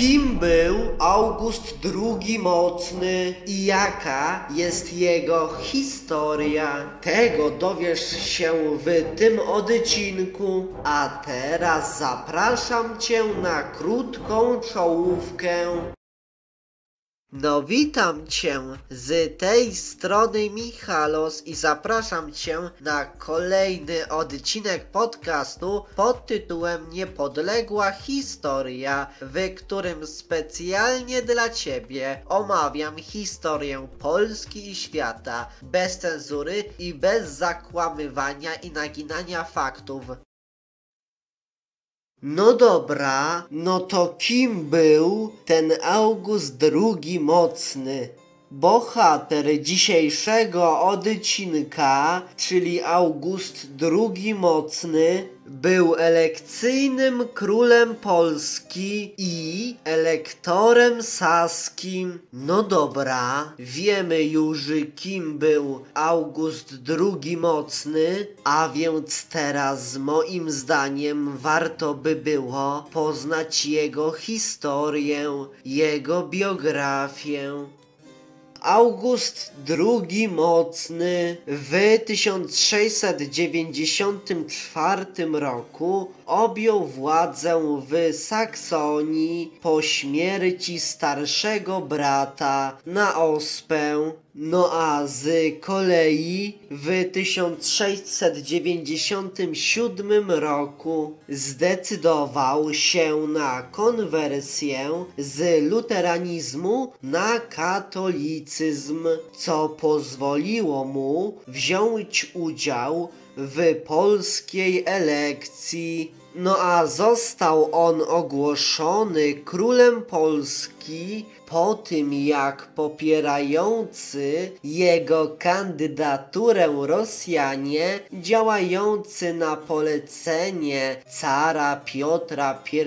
Kim był August II Mocny i jaka jest jego historia? Tego dowiesz się w tym odcinku, a teraz zapraszam Cię na krótką czołówkę. No witam Cię z tej strony Michalos i zapraszam Cię na kolejny odcinek podcastu pod tytułem Niepodległa Historia, w którym specjalnie dla Ciebie omawiam historię Polski i świata bez cenzury i bez zakłamywania i naginania faktów. No dobra, no to kim był ten August II Mocny? Bohater dzisiejszego odcinka, czyli August II Mocny, był elekcyjnym królem Polski i elektorem saskim. No dobra, wiemy już kim był August II Mocny, a więc teraz moim zdaniem warto by było poznać jego historię, jego biografię. August II Mocny w 1694 roku objął władzę w Saksonii po śmierci starszego brata na ospę. No a z kolei w 1697 roku zdecydował się na konwersję z luteranizmu na katolicyzm, co pozwoliło mu wziąć udział w polskiej elekcji. No a został on ogłoszony królem Polski po tym jak popierający jego kandydaturę Rosjanie działający na polecenie cara Piotra I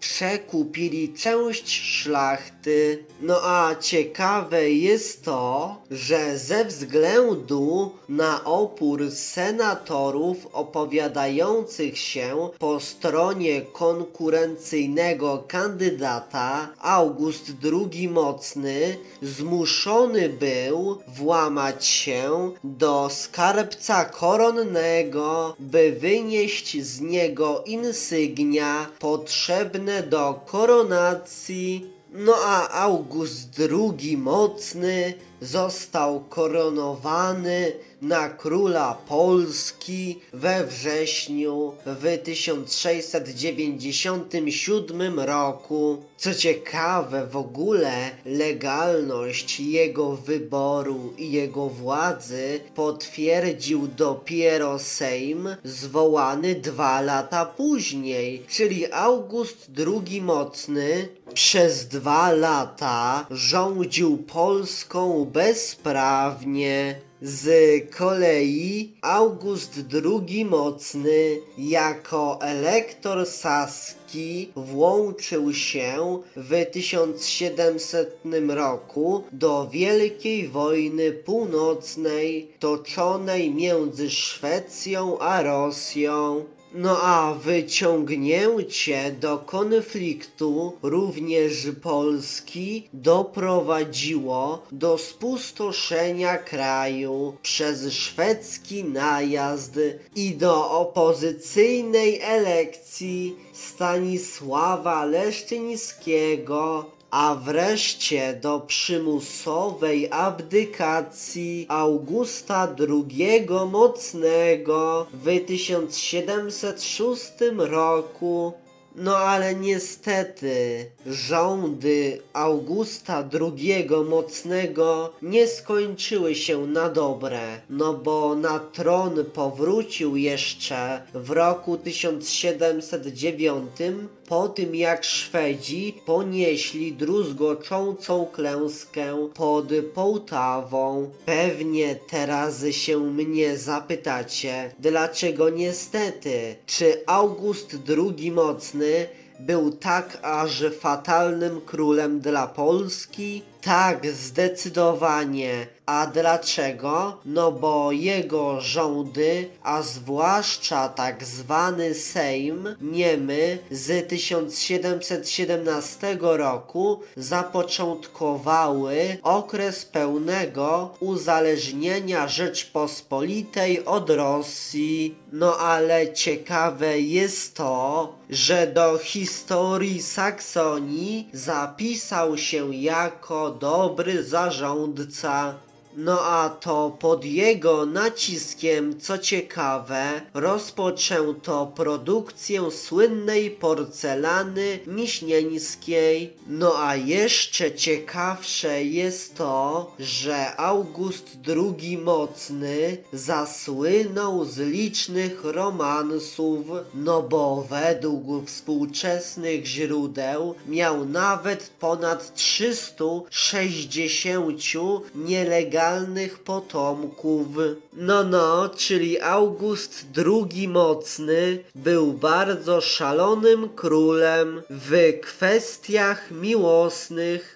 przekupili część szlachty. No a ciekawe jest to, że ze względu na opór senatorów opowiadających się po stronie konkurencyjnego kandydata August II Mocny zmuszony był włamać się do skarbca koronnego, by wynieść z niego insygnia potrzebne do koronacji. No a August II Mocny został koronowany na króla Polski we wrześniu w 1697 roku. Co ciekawe, w ogóle legalność jego wyboru i jego władzy potwierdził dopiero Sejm zwołany dwa lata później, czyli August II Mocny przez dwa lata rządził Polską bezprawnie. Z kolei August II Mocny jako elektor saski włączył się w 1700 roku do Wielkiej Wojny Północnej toczonej między Szwecją a Rosją. No a wyciągnięcie do konfliktu również Polski doprowadziło do spustoszenia kraju przez szwedzki najazd i do opozycyjnej elekcji Stanisława Leszczyńskiego a wreszcie do przymusowej abdykacji Augusta II Mocnego w 1706 roku no ale niestety rządy Augusta II Mocnego nie skończyły się na dobre, no bo na tron powrócił jeszcze w roku 1709 po tym jak Szwedzi ponieśli druzgoczącą klęskę pod Połtawą. Pewnie teraz się mnie zapytacie, dlaczego niestety, czy August II Mocny był tak aż fatalnym królem dla Polski? Tak, zdecydowanie. A dlaczego? No bo jego rządy, a zwłaszcza tak zwany Sejm Niemy z 1717 roku zapoczątkowały okres pełnego uzależnienia Rzeczpospolitej od Rosji. No ale ciekawe jest to, że do historii Saksonii zapisał się jako dobry zarządca. No a to pod jego naciskiem, co ciekawe, rozpoczęto produkcję słynnej porcelany miśnieńskiej. No a jeszcze ciekawsze jest to, że August II Mocny zasłynął z licznych romansów, no bo według współczesnych źródeł miał nawet ponad 360 nielegalnych potomków. No no, czyli August II Mocny był bardzo szalonym królem w kwestiach miłosnych.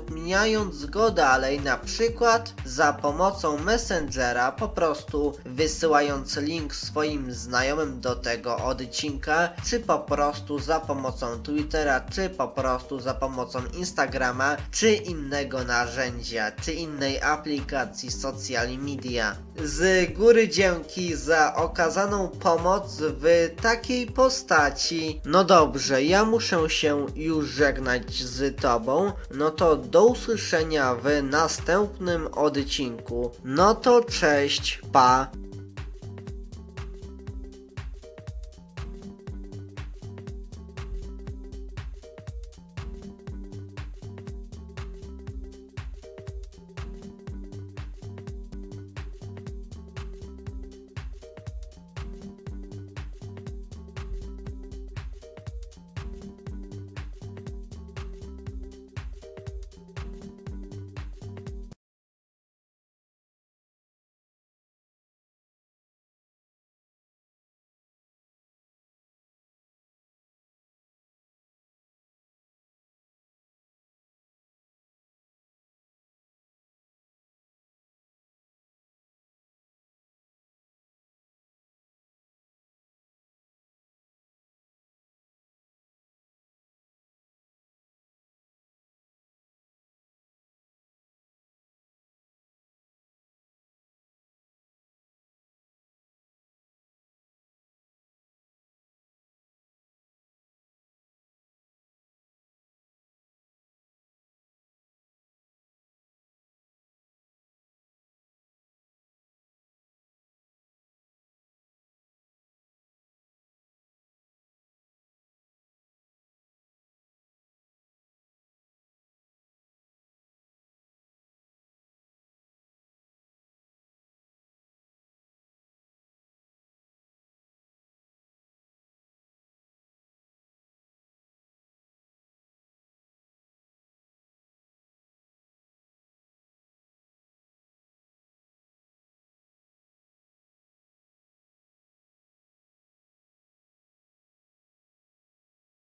udostępniając go dalej, na przykład za pomocą Messengera, po prostu wysyłając link swoim znajomym do tego odcinka, czy po prostu za pomocą Twittera, czy po prostu za pomocą Instagrama, czy innego narzędzia, czy innej aplikacji social media. Z góry dzięki za okazaną pomoc w takiej postaci. No dobrze, ja muszę się już żegnać z Tobą, no to do usłyszenia w następnym odcinku. No to cześć, pa!